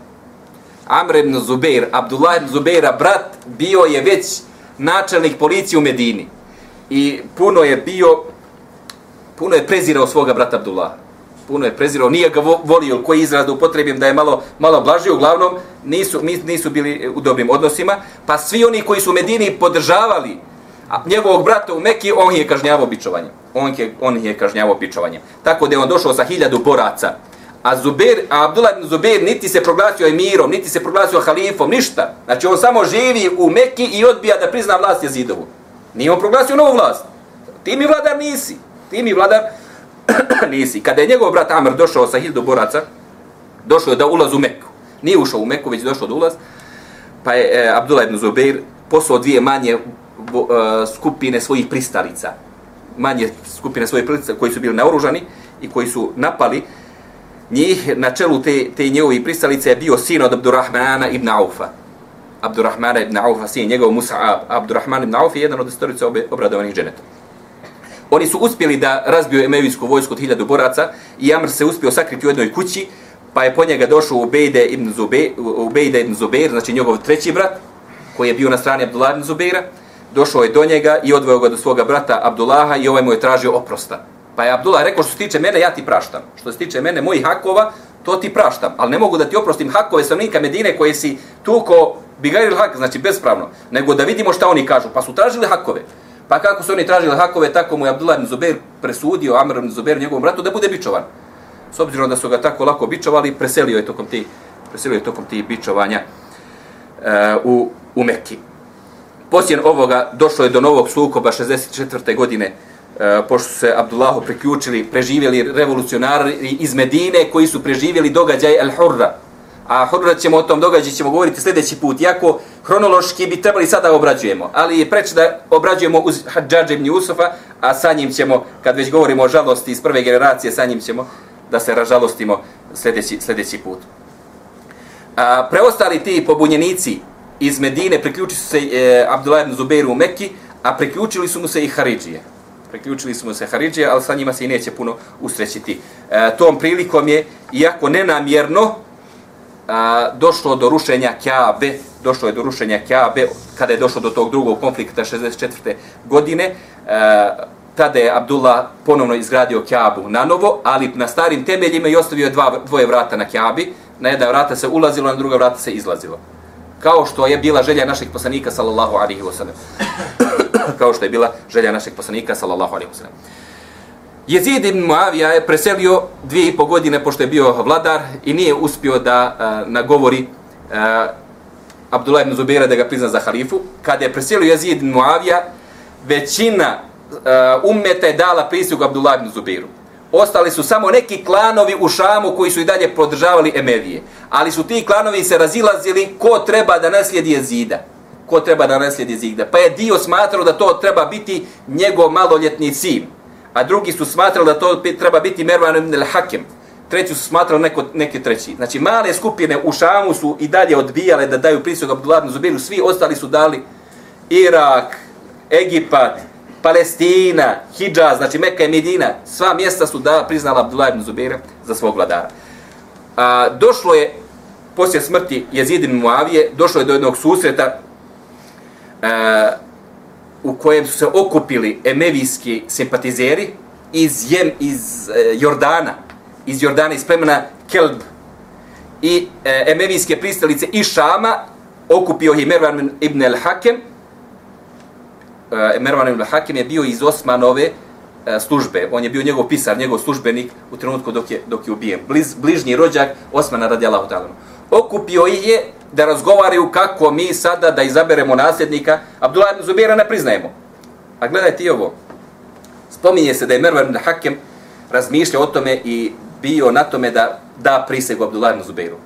Amr ibn Zubeir, Abdullah ibn Zubeira, brat, bio je već načelnik policije u Medini. I puno je bio, puno je prezirao svoga brata Abdullah. Puno je prezirao, nije ga volio, koji izraz da upotrebim da je malo, malo blaži, uglavnom nisu, nisu bili u dobrim odnosima. Pa svi oni koji su u Medini podržavali a njegovog brata u Mekiji, on je kažnjavao bičovanjem. On je, on je kažnjavao bičovanjem. Tako da je on došao sa hiljadu boraca. A Zubair, a Abdullah ibn Zubair niti se proglasio emirom, niti se proglasio halifom, ništa. Znači on samo živi u Mekki i odbija da prizna vlast jezidovu. Nije on proglasio novu vlast. Ti mi vladar nisi. Ti mi vladar nisi. Kada je njegov brat Amr došao sa hiljadu boraca, došao je da ulaz u Mekku. Nije ušao u Mekku, već došao da ulaz. Pa je e, Abdullah ibn Zubair poslao dvije manje uh, skupine svojih pristalica, manje skupine svojih pristalica koji su bili naoružani i koji su napali njih, na čelu te, te njegovi pristalice je bio sin od Abdurrahmana ibn Aufa. Abdurrahmana ibn Aufa, sin njegov Musa'ab. Abdurrahman ibn Auf je jedan od istorica obradovanih dženeta. Oni su uspjeli da razbiju emevijsku vojsku od hiljadu boraca i Amr se uspio sakriti u jednoj kući, pa je po njega došao Ubejde ibn Zubeir, Ubejde ibn Zubeir, znači njegov treći brat, koji je bio na strani Abdullah ibn Zubeira, došao je do njega i odveo ga do svoga brata Abdullaha i ovaj mu je tražio oprosta. Pa je Abdullah rekao što se tiče mene, ja ti praštam. Što se tiče mene, mojih hakova, to ti praštam. Ali ne mogu da ti oprostim hakove stanovnika Medine koje si tuko bigaril hak, znači bespravno. Nego da vidimo šta oni kažu. Pa su tražili hakove. Pa kako su oni tražili hakove, tako mu je Abdullah ibn Zubair presudio Amr ibn Zubair njegovom bratu da bude bičovan. S obzirom da su ga tako lako bičovali, preselio je tokom ti preselio je tokom ti bičovanja uh, u, u Mekki. Poslije ovoga došlo je do novog sukoba 64. godine, e, pošto su se Abdullahu priključili, preživjeli revolucionari iz Medine koji su preživjeli događaj Al-Hurra, a Hurra ćemo o tom događaju ćemo govoriti sljedeći put, iako hronološki bi trebali sada obrađujemo, ali je preč da obrađujemo uz Hadžadž ibn Jusufa, a sa njim ćemo, kad već govorimo o žalosti iz prve generacije, sa njim ćemo da se ražalostimo sljedeći, sljedeći put. A, preostali ti pobunjenici iz Medine priključili su se e, Abdullah ibn Zubeiru u Mekki, a priključili su mu se i Haridžije. Priključili su mu se Haridžije, ali sa njima se i neće puno usrećiti. E, tom prilikom je, iako nenamjerno, a, došlo do rušenja Kjabe, došlo je do rušenja Kjabe, kada je došlo do tog drugog konflikta 64. godine, a, tada je Abdullah ponovno izgradio Kjabu na novo, ali na starim temeljima i ostavio dva, dvoje vrata na Kjabi, na jedna vrata se ulazilo, na druga vrata se izlazilo. Kao što je bila želja naših poslanika, sallallahu alaihi wasallam. Kao što je bila želja naših poslanika, sallallahu alaihi wasallam. Jezid ibn Muavija je preselio dvije i po godine pošto je bio vladar i nije uspio da uh, nagovori uh, Abdullah ibn Zubaira da ga prizna za halifu. Kada je preselio Jezid ibn Muavija, većina uh, ummeta je dala prisug Abdullah ibn Zubiru. Ostali su samo neki klanovi u Šamu koji su i dalje podržavali Emevije. Ali su ti klanovi se razilazili ko treba da naslijedi Jezida. Ko treba da naslijedi Jezida. Pa je dio smatrao da to treba biti njegov maloljetni sin a drugi su smatrali da to treba biti Mervan ibn al-Hakim. Treći su smatrali neko, neki treći. Znači, male skupine u Šamu su i dalje odbijale da daju prisog Abdullah ibn Zubiru. Svi ostali su dali Irak, Egipat, Palestina, Hidžaz, znači Mekka i Medina. Sva mjesta su da priznala Abdullah ibn Zubira za svog vladara. A, došlo je, poslije smrti Jezidin Muavije, došlo je do jednog susreta a, u kojem su se okupili emevijski simpatizeri iz, jem, iz e, Jordana, iz Jordana, iz plemena Kelb i e, emevijske pristalice i Šama, okupio je Mervan ibn al-Hakem. E, Mervan ibn al-Hakem je bio iz Osmanove e, službe. On je bio njegov pisar, njegov službenik u trenutku dok je, dok je ubijen. Bliz, bližnji rođak Osmana radi Allahu Okupio ih je da razgovaraju kako mi sada da izaberemo nasljednika. Abdullah ibn Zubira ne priznajemo. A gledaj ti ovo. Spominje se da je Mervan ibn Hakim razmišljao o tome i bio na tome da da prisegu Abdullah ibn Zubiru.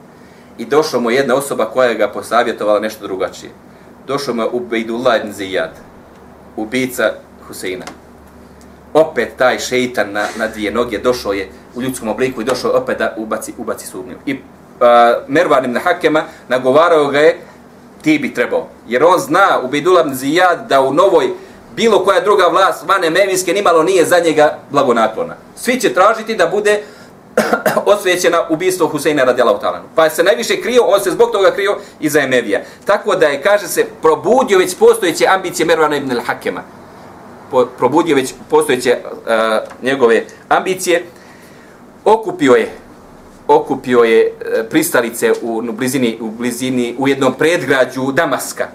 I došla mu jedna osoba koja ga posavjetovala nešto drugačije. Došao mu je Ubejdullah ibn Zijad, ubica Huseina. Opet taj šeitan na, na dvije noge došao je u ljudskom obliku i došao opet da ubaci, ubaci sumnju. I uh, Mervan ibn Hakema nagovarao ga je ti bi trebao. Jer on zna u Bidulab Zijad da u novoj bilo koja druga vlast van Emevijske nimalo nije za njega blagonaklona. Svi će tražiti da bude osvećena ubistvo Huseina radijalahu talanu. Pa se najviše krio, on se zbog toga krio i za Emevija. Tako da je, kaže se, probudio već postojeće ambicije Mervana ibn al-Hakema. probudio već postojeće uh, njegove ambicije. Okupio je okupio je e, pristalice u, u blizini u blizini u jednom predgrađu Damaska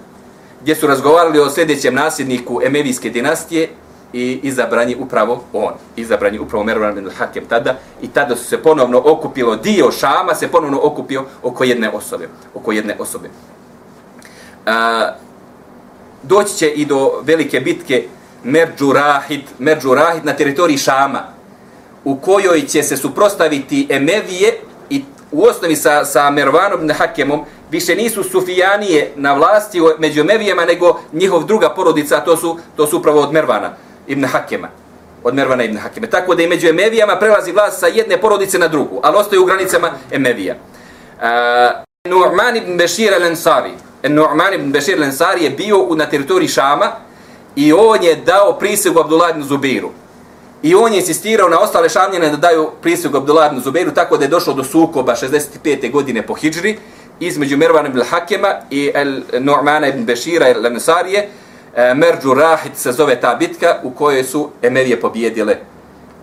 gdje su razgovarali o sljedećem nasljedniku Emevijske dinastije i izabrani upravo on, izabrani upravo Mervan bin Hakem tada i tada su se ponovno okupilo dio Šama se ponovno okupio oko jedne osobe, oko jedne osobe. A, doći će i do velike bitke Merđurahid, Merđurahid na teritoriji Šama, u kojoj će se suprostaviti Emevije i u osnovi sa, sa Mervanom ibn Hakemom više nisu Sufijanije na vlasti među Emevijama nego njihov druga porodica, to su, to su upravo od Mervana ibn Hakema. Od Mervana ibn Hakeme. Tako da i među Emevijama prelazi vlast sa jedne porodice na drugu, ali ostaje u granicama Emevija. Uh, Nu'man ibn Bešir al-Ansari. Nu'man ibn Bešir al-Ansari je bio na teritoriji Šama i on je dao prisegu Abdullah ibn Zubiru. I on je insistirao na ostale šamljene da daju prisegu Abdullah ibn Zubeiru, tako da je došlo do sukoba 65. godine po Hidžri između Mervana ibn Hakema i El Nu'mana ibn Bešira al-Ansarije, E, Merđu Rahid se zove ta bitka u kojoj su Emerije pobjedile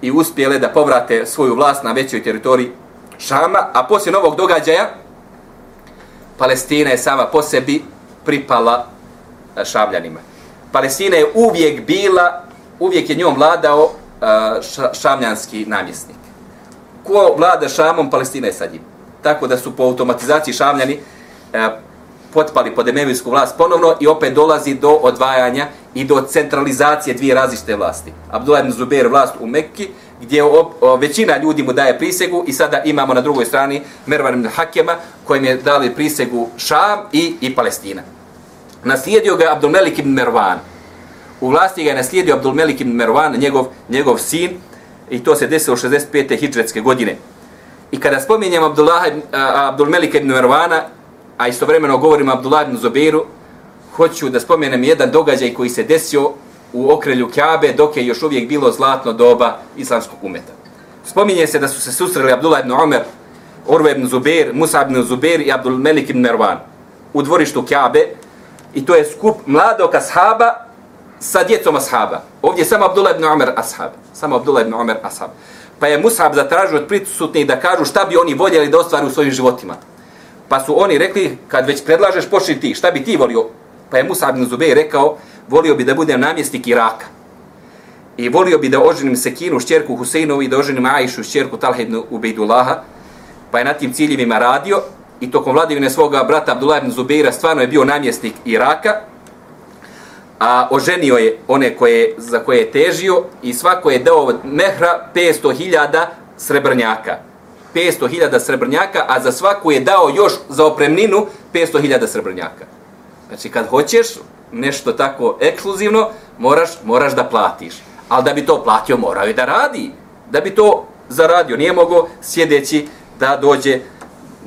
i uspjele da povrate svoju vlast na većoj teritoriji Šama, a poslije novog događaja Palestina je sama po sebi pripala e, Šamljanima. Palestina je uvijek bila, uvijek je njom vladao e, šamljanski namjesnik. Ko vlada Šamom, Palestina je sa njim. Tako da su po automatizaciji šamljani e, potpali pod emevijsku vlast ponovno i opet dolazi do odvajanja i do centralizacije dvije različite vlasti. Abdullah ibn Zubair vlast u Mekki, gdje o, o, većina ljudi mu daje prisegu i sada imamo na drugoj strani Mervan ibn Hakema kojim je dali prisegu Šam i, i Palestina. Naslijedio ga Abdulmelik ibn Mervan. U vlasti ga je naslijedio Abdulmelik ibn Mervan, njegov, njegov sin, i to se desilo 65. hijđretske godine. I kada spominjem Abdullah, Abdulmelik ibn Mervana, a istovremeno govorim Abdullah ibn Zubeiru, hoću da spomenem jedan događaj koji se desio u okrelju Kjabe dok je još uvijek bilo zlatno doba islamskog umeta. Spominje se da su se susreli Abdullah ibn Omer, Orve ibn Zubir, Musa ibn Zubir i Abdul Melik ibn Mervan u dvorištu Kjabe i to je skup mladog ashaba sa djecom ashaba. Ovdje je samo Abdullah ibn Omer ashab. Samo Abdullah ibn Omer ashab. Pa je Musab zatražio od prisutnih da kažu šta bi oni voljeli da ostvari u svojim životima. Pa su oni rekli, kad već predlažeš, počni ti, šta bi ti volio? Pa je Musa ibn Zubej rekao, volio bi da budem namjesnik Iraka. I volio bi da oženim Sekinu, šćerku Huseinovi, i da oženim Ajšu, šćerku Talha ibn Ubejdullaha. Pa je na tim ciljevima radio i tokom vladivine svoga brata Abdullah ibn Zubeira stvarno je bio namjesnik Iraka, a oženio je one koje, za koje je težio i svako je dao mehra 500.000 srebrnjaka. 500.000 srebrnjaka, a za svaku je dao još za opremninu 500.000 srebrnjaka. Znači, kad hoćeš nešto tako ekskluzivno, moraš, moraš da platiš. Ali da bi to platio, morao je da radi. Da bi to zaradio. Nije mogo sjedeći da dođe,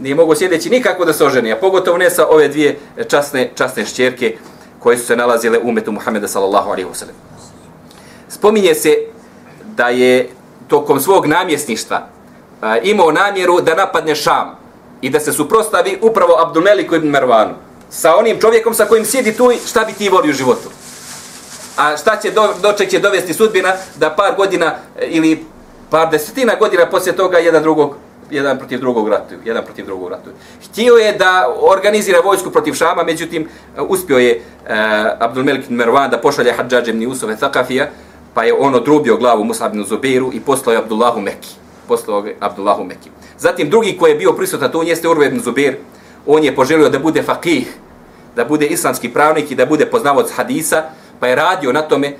nije mogo sjedeći nikako da se oženi, a pogotovo ne sa ove dvije časne, časne šćerke koje su se nalazile u umetu Muhameda sallallahu alaihi wasallam. Spominje se da je tokom svog namjesništva imao namjeru da napadne Šam i da se suprostavi upravo Abdulmeliku ibn Mervanu sa onim čovjekom sa kojim sjedi tu šta bi ti volio u životu. A šta će do, doček će dovesti sudbina da par godina e, ili par desetina godina poslije toga jedan drugog jedan protiv drugog ratuju, jedan protiv drugog ratuju. Htio je da organizira vojsku protiv Šama, međutim e, uspio je uh, Abdulmelik Mervan da pošalje Hadžađe ibn Yusuf Thaqafija, pa je on odrubio glavu Musab ibn Zubeiru i poslao je Abdullahu Mekki. Poslao ga Abdullahu Mekki. Zatim drugi koji je bio prisutan to jeste Urve ibn Zubir, on je poželio da bude fakih, da bude islamski pravnik i da bude poznavac hadisa, pa je radio na tome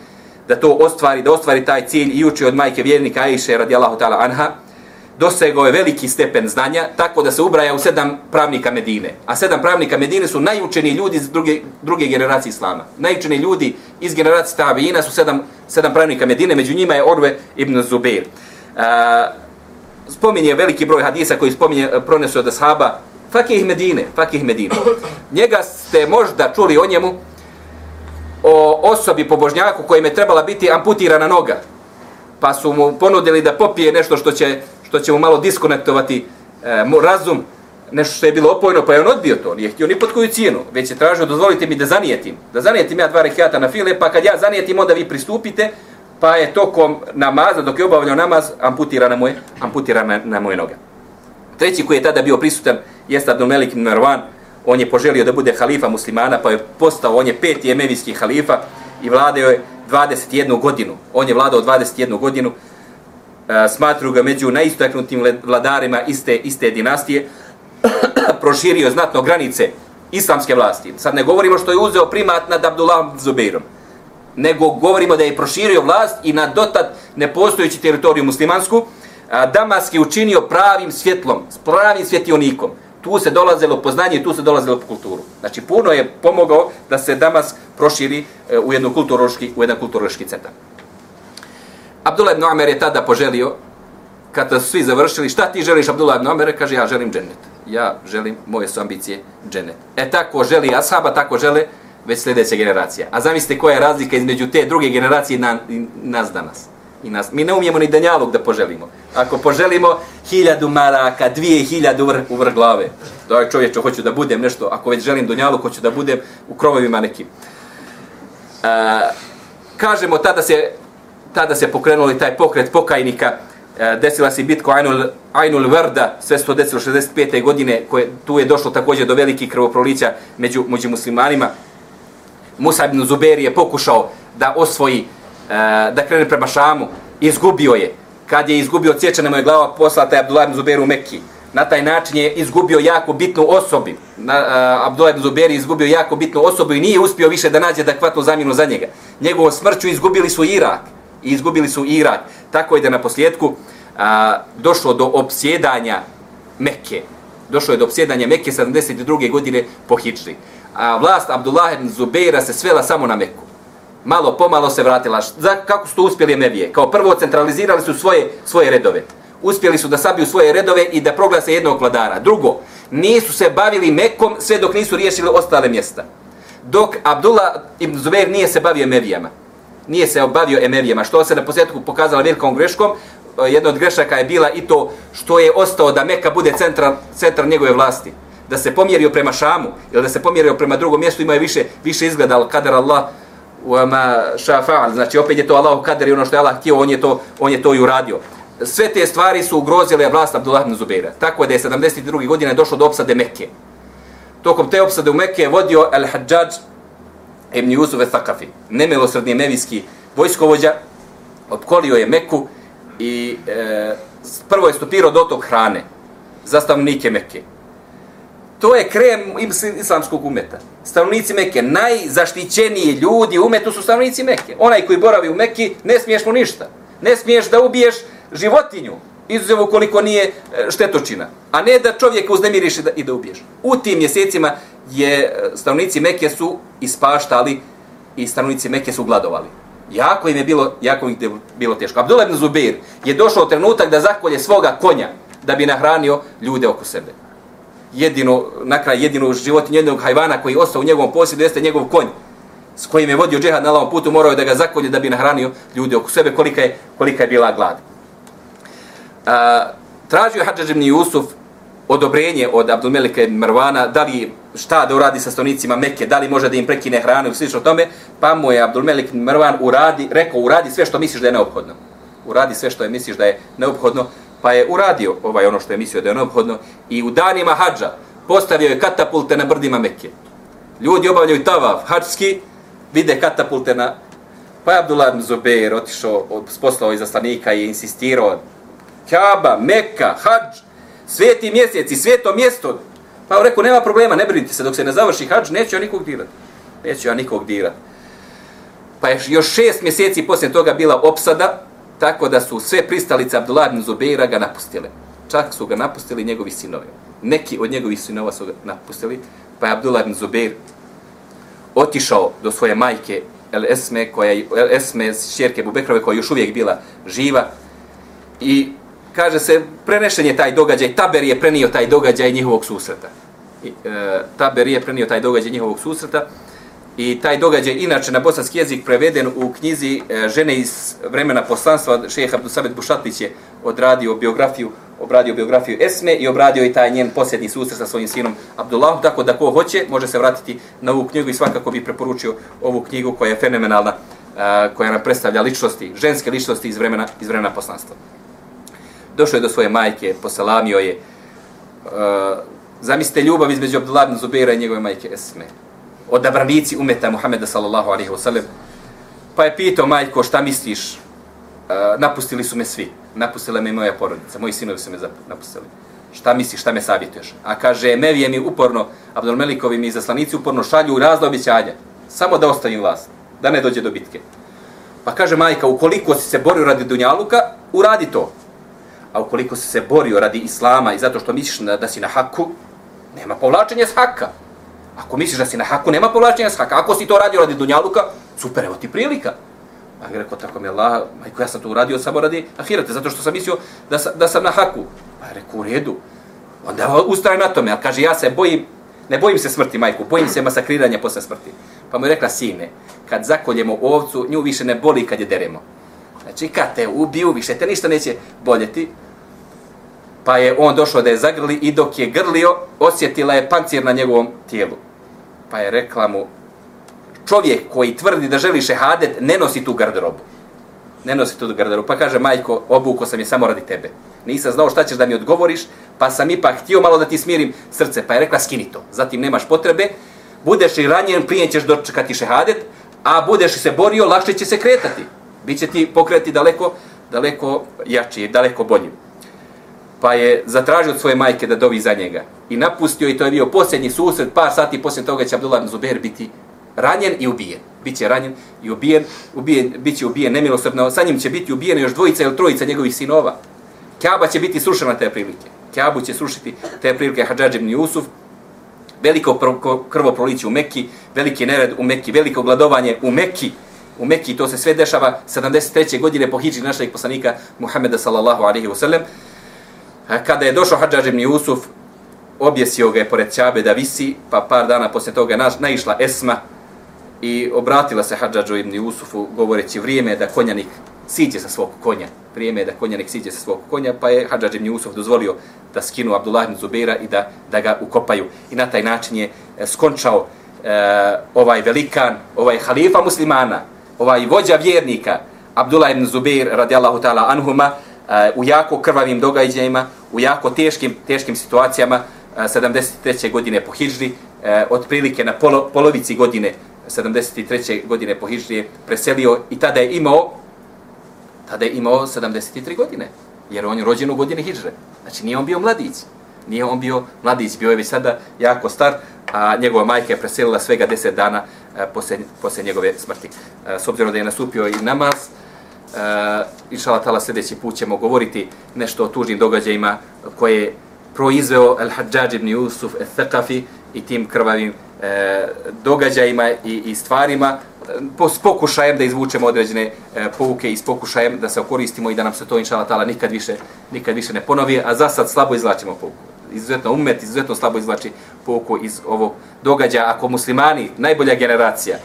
da to ostvari, da ostvari taj cilj i uči od majke vjernika Aisha radijallahu ta'ala anha, dosegao je veliki stepen znanja, tako da se ubraja u sedam pravnika Medine. A sedam pravnika Medine su najučeniji ljudi iz druge, druge generacije Islama. Najučeniji ljudi iz generacije Tabiina su sedam, sedam pravnika Medine, među njima je Orve ibn Zubair. Uh, spominje veliki broj hadisa koji spominje, eh, pronesu od ashaba, Fakih Medine, Fakih Medine. Njega ste možda čuli o njemu, o osobi pobožnjaku kojem je trebala biti amputirana noga. Pa su mu ponudili da popije nešto što će, što će mu malo diskonektovati e, razum, nešto što je bilo opojno, pa je on odbio to. Nije htio ni pod koju cijenu, već je tražio, dozvolite mi da zanijetim. Da zanijetim ja dva rekiata na file, pa kad ja zanijetim, onda vi pristupite, pa je tokom namaza, dok je obavljao namaz, amputirana mu je, amputirana na moje noge. Treći koji je tada bio prisutan jeste Abdul Melik ibn Marwan. On je poželio da bude halifa muslimana, pa je postao, on je peti emevijski halifa i vladao je 21 godinu. On je vladao 21 godinu. E, smatruju ga među najistaknutim vladarima iste, iste dinastije. Proširio znatno granice islamske vlasti. Sad ne govorimo što je uzeo primat nad Abdullah Zubeirom nego govorimo da je proširio vlast i na dotad nepostojeći teritoriju muslimansku, Damask je učinio pravim svjetlom, pravim svjetionikom. Tu se dolazilo poznanje, tu se dolazilo po kulturu. Znači, puno je pomogao da se Damask proširi e, u jednu kulturološki, u jedan kulturološki centar. Abdullah ibn Omer je tada poželio, kada su svi završili, šta ti želiš Abdullah ibn Omer? Kaže, ja želim džennet. Ja želim, moje su ambicije, džennet. E tako želi Ashaba, tako žele već sljedeća generacija. A zamislite koja je razlika između te druge generacije i na, nas danas i nas. Mi ne umijemo ni danjalog da poželimo. Ako poželimo hiljadu maraka, dvije hiljadu vr, u vrh glave, da je čovječe, hoću da budem nešto, ako već želim danjalog, hoću da budem u krovovima nekim. E, kažemo, tada se, tada se pokrenuli taj pokret pokajnika, e, desila se bitko Ainul, Ainul Vrda, sve se to desilo 65. godine, koje, tu je došlo također do velikih krvoprolića među, među muslimanima. Musa ibn Zuberi je pokušao da osvoji, e, da krene prema Šamu, izgubio je. Kad je izgubio cječana mu je glava poslata je Abdullah ibn Zuberi u Mekki. Na taj način je izgubio jako bitnu osobu. Na, uh, Abdullah ibn Zuberi je izgubio jako bitnu osobu i nije uspio više da nađe adekvatnu zamjenu za njega. Njegovom smrću izgubili su Irak. I izgubili su Irak. Tako je da na posljedku uh, došlo do opsjedanja Mekke. Došlo je do opsjedanja Mekke 72. godine po Hidžri. A vlast Abdullah ibn Zubeira se svela samo na Meku. Malo pomalo se vratila. Za, kako su to uspjeli Emevije? Kao prvo centralizirali su svoje, svoje redove. Uspjeli su da sabiju svoje redove i da proglase jednog vladara. Drugo, nisu se bavili Mekom sve dok nisu riješili ostale mjesta. Dok Abdullah ibn Zubeir nije se bavio Emevijama. Nije se obavio Emevijama. Što se na posljedku pokazalo velikom greškom, e, jedna od grešaka je bila i to što je ostao da Meka bude centar, centar njegove vlasti. Da se pomjerio prema Šamu ili da se pomjerio prema drugom mjestu ima je više, više izgledal kadar Allah ma šafa'al. Znači opet je to Allahu kadar i ono što je Allah htio, on je to, on je to i uradio. Sve te stvari su ugrozile vlast Abdullah ibn Zubeira. Tako da je 72. godine došlo do opsade Mekke. Tokom te opsade u Mekke je vodio Al-Hajjaj ibn Yusuf al-Thaqafi, nemilosrdni mevijski vojskovođa, opkolio je Mekku i e, prvo je stopirao dotok hrane za stavnike Mekke. To je krem islamskog umeta. Stanovnici Mekke, najzaštićeniji ljudi u umetu su stanovnici Mekke. Onaj koji boravi u Mekki, ne smiješ mu ništa. Ne smiješ da ubiješ životinju, izuzev ukoliko nije e, štetočina. A ne da čovjeka uznemiriš i da, i da ubiješ. U tim mjesecima je e, stanovnici Mekke su ispaštali i stanovnici Mekke su gladovali. Jako im je bilo, jako im je bilo teško. Abdullah ibn Zubair je došao trenutak da zakolje svoga konja da bi nahranio ljude oko sebe. Jedino, na kraj, jedinu život jednog hajvana koji je ostao u njegovom posjedu jeste njegov konj s kojim je vodio džehad na lavom putu, morao je da ga zakolje da bi nahranio ljude oko sebe, kolika je, kolika je bila glad. A, tražio je Hadžađ ibn Jusuf odobrenje od Abdulmelika i Marvana, da li šta da uradi sa stanovnicima Mekke, da li može da im prekine hranu i slično tome, pa mu je Abdulmelik ibn Marvan uradi, rekao uradi sve što misliš da je neophodno. Uradi sve što je misliš da je neophodno, pa je uradio ovaj ono što je mislio da je neophodno i u danima hađa postavio je katapulte na brdima Mekke. Ljudi obavljaju tavav hađski, vide katapulte na... Pa je Abdullah ibn Zubair otišao, poslao iz Aslanika i insistirao Kaaba, Mekka, hađ, sveti mjesec i sveto mjesto. Pa on rekao, nema problema, ne brinite se, dok se ne završi hađ, neće ja nikog dirati. Neće ja nikog dirati. Pa je još šest mjeseci poslije toga bila opsada, tako da su sve pristalice Abdullah ibn Zubeira ga napustile. Čak su ga napustili njegovi sinovi. Neki od njegovih sinova su ga napustili, pa je Abdullah ibn Zubeir otišao do svoje majke El Esme, koja je, El Esme, šerke Bubekrove, koja je još uvijek bila živa, i kaže se, prenešen je taj događaj, Taber je prenio taj događaj njihovog susreta. I, e, Taber je prenio taj događaj njihovog susreta i taj događaj inače na bosanski jezik preveden u knjizi e, žene iz vremena poslanstva, šeha Abdusamet Bušatlić je odradio biografiju, obradio biografiju Esme i obradio i taj njen posljednji susret sa svojim sinom Abdullahom, tako da ko hoće može se vratiti na ovu knjigu i svakako bi preporučio ovu knjigu koja je fenomenalna, e, koja nam predstavlja ličnosti, ženske ličnosti iz vremena, iz vremena poslanstva došao je do svoje majke, poselamio je. E, zamislite ljubav između Abdullah ibn Zubeira i njegove majke Esme. Odabranici umeta Muhameda sallallahu alaihi wa sallam. Pa je pitao majko šta misliš? Uh, napustili su me svi. Napustila me moja porodica. Moji sinovi su me napustili. Šta misliš, šta me savjetuješ? A kaže, Mevije mi uporno, Abdelmelikovi mi zaslanici uporno šalju razne običanja. Samo da ostavim vlast. Da ne dođe do bitke. Pa kaže majka, ukoliko si se borio radi Dunjaluka, uradi to a ukoliko si se borio radi islama i zato što misliš da, da si na haku, nema povlačenja s haka. Ako misliš da si na haku, nema povlačenja s haka. Ako si to radio radi dunjaluka, super, evo ti prilika. Pa je rekao, tako mi Allah, majko, ja sam to uradio samo radi ahirate, zato što sam mislio da, sa, da sam na haku. Pa je rekao, u redu. Onda ustaje na tome, ali kaže, ja se bojim, ne bojim se smrti, majku, bojim se masakriranja posle smrti. Pa mu je rekla, sine, kad zakoljemo ovcu, nju više ne boli kad je deremo. Znači, kad te ubiju, više te ništa neće boljeti, pa je on došao da je zagrli i dok je grlio, osjetila je pancir na njegovom tijelu. Pa je rekla mu, čovjek koji tvrdi da želi šehadet, ne nosi tu garderobu. Ne nosi tu garderobu. Pa kaže, majko, obuko sam je samo radi tebe. Nisam znao šta ćeš da mi odgovoriš, pa sam ipak htio malo da ti smirim srce. Pa je rekla, skini to. Zatim nemaš potrebe. budeš li ranjen, prije ćeš dočekati šehadet, a budeš li se borio, lakše će se kretati. Biće ti pokreti daleko, daleko jači, daleko boljim. Pa je zatražio od svoje majke da dovi za njega. I napustio i to je bio posljednji susret, par sati poslije toga će Abdullah ibn Zubair biti ranjen i ubijen. Biće ranjen i ubijen, ubijen biće ubijen nemilosrdno. Sa njim će biti ubijeno još dvojica ili trojica njegovih sinova. Kaaba će biti srušena te prilike. Kaabu će srušiti te prilike Hadžadž ibn Jusuf. Veliko krvoproliće u Mekki, veliki nered u Mekki, veliko gladovanje u Mekki. U Mekki to se sve dešava 73. godine po hijđi našeg poslanika Muhammeda sallallahu alaihi wasallam. E, kada je došao Hadžadž ibn Jusuf, objesio ga je pored Ćabe da visi, pa par dana poslije toga na, naišla Esma i obratila se Hadžađu ibn Jusufu govoreći vrijeme da konjanik siđe sa svog konja. Vrijeme da konjanik siđe sa svog konja, pa je Hadžadž ibn Jusuf dozvolio da skinu Abdullah ibn Zubeira i da, da ga ukopaju. I na taj način je e, skončao e, ovaj velikan, ovaj halifa muslimana, ovaj vođa vjernika, Abdullah ibn Zubeir radijallahu ta'ala anhuma, Eh, u jako krvavim događajima, u jako teškim, teškim situacijama, eh, 73. godine po Hidžri, eh, otprilike na polo, polovici godine 73. godine po Hidžri preselio i tada je imao tada je imao 73 godine, jer on je rođen u godini Hidžre. Znači nije on bio mladić, nije on bio mladić, bio je već sada jako star, a njegova majka je preselila svega 10 dana posle, posle njegove smrti. S obzirom da je nastupio i namaz, Eh, e, inšala tala sljedeći put ćemo govoriti nešto o tužnim događajima koje je proizveo Al-Hajjaj ibn Yusuf al-Thaqafi i tim krvavim e, događajima i, i stvarima eh, s pokušajem da izvučemo određene e, pouke i s pokušajem da se okoristimo i da nam se to inšala tala nikad više, nikad više ne ponovi, a za sad slabo izvlačimo pouku. Izuzetno umet, izuzetno slabo izvlači pouku iz ovog događaja. Ako muslimani, najbolja generacija,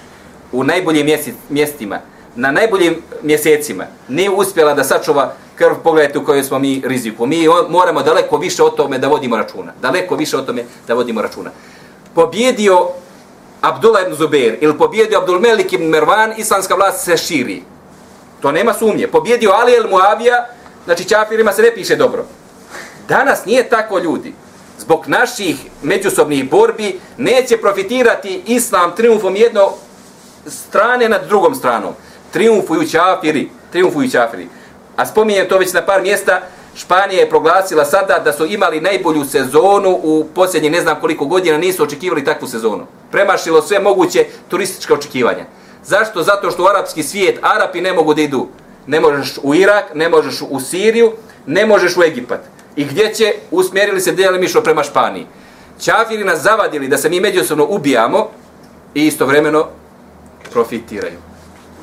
u najboljim mjestima, na najboljim mjesecima, nije uspjela da sačuva krv, pogledajte u kojoj smo mi riziku. Mi moramo daleko više o tome da vodimo računa. Daleko više o tome da vodimo računa. Pobjedio Abdullah ibn Zubair ili pobjedio Abdul Melik ibn Mervan, islamska vlast se širi. To nema sumnje. Pobjedio Ali el Muavija, znači čafirima se ne piše dobro. Danas nije tako ljudi. Zbog naših međusobnih borbi neće profitirati islam triumfom jedno strane nad drugom stranom. Triumfuju čafiri, triumfuju čafiri. A spominjem to već na par mjesta, Španija je proglasila sada da su imali najbolju sezonu u posljednje ne znam koliko godina, nisu očekivali takvu sezonu. Premašilo sve moguće turističke očekivanja. Zašto? Zato što u arapski svijet Arapi ne mogu da idu. Ne možeš u Irak, ne možeš u Siriju, ne možeš u Egipat. I gdje će? Usmjerili se delimišno prema Španiji. Čafiri nas zavadili da se mi međusobno ubijamo i istovremeno profitiraju.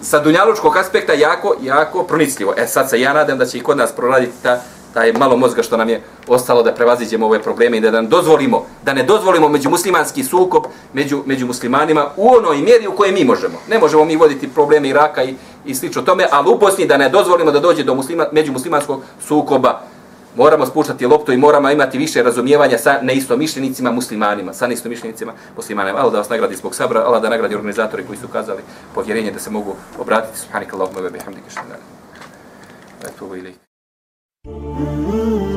Sa dunjalučkog aspekta jako, jako pronicljivo. E sad se ja nadam da će i kod nas proraditi ta taj malo mozga što nam je ostalo da prevaziđemo ove probleme i da nam dozvolimo, da ne dozvolimo među muslimanski sukob među, među muslimanima u onoj mjeri u kojoj mi možemo. Ne možemo mi voditi probleme Iraka i, i slično tome, ali u Bosni da ne dozvolimo da dođe do muslima, među muslimanskog sukoba. Moramo spuštati loptu i moramo imati više razumijevanja sa neistomišljenicima muslimanima, sa neistomišljenicima muslimanima. Allah da vas nagradi zbog sabra, Allah da nagradi organizatori koji su kazali povjerenje da se mogu obratiti. Subhanika Allahumma wa bihamdika shukran. Eto, Thank.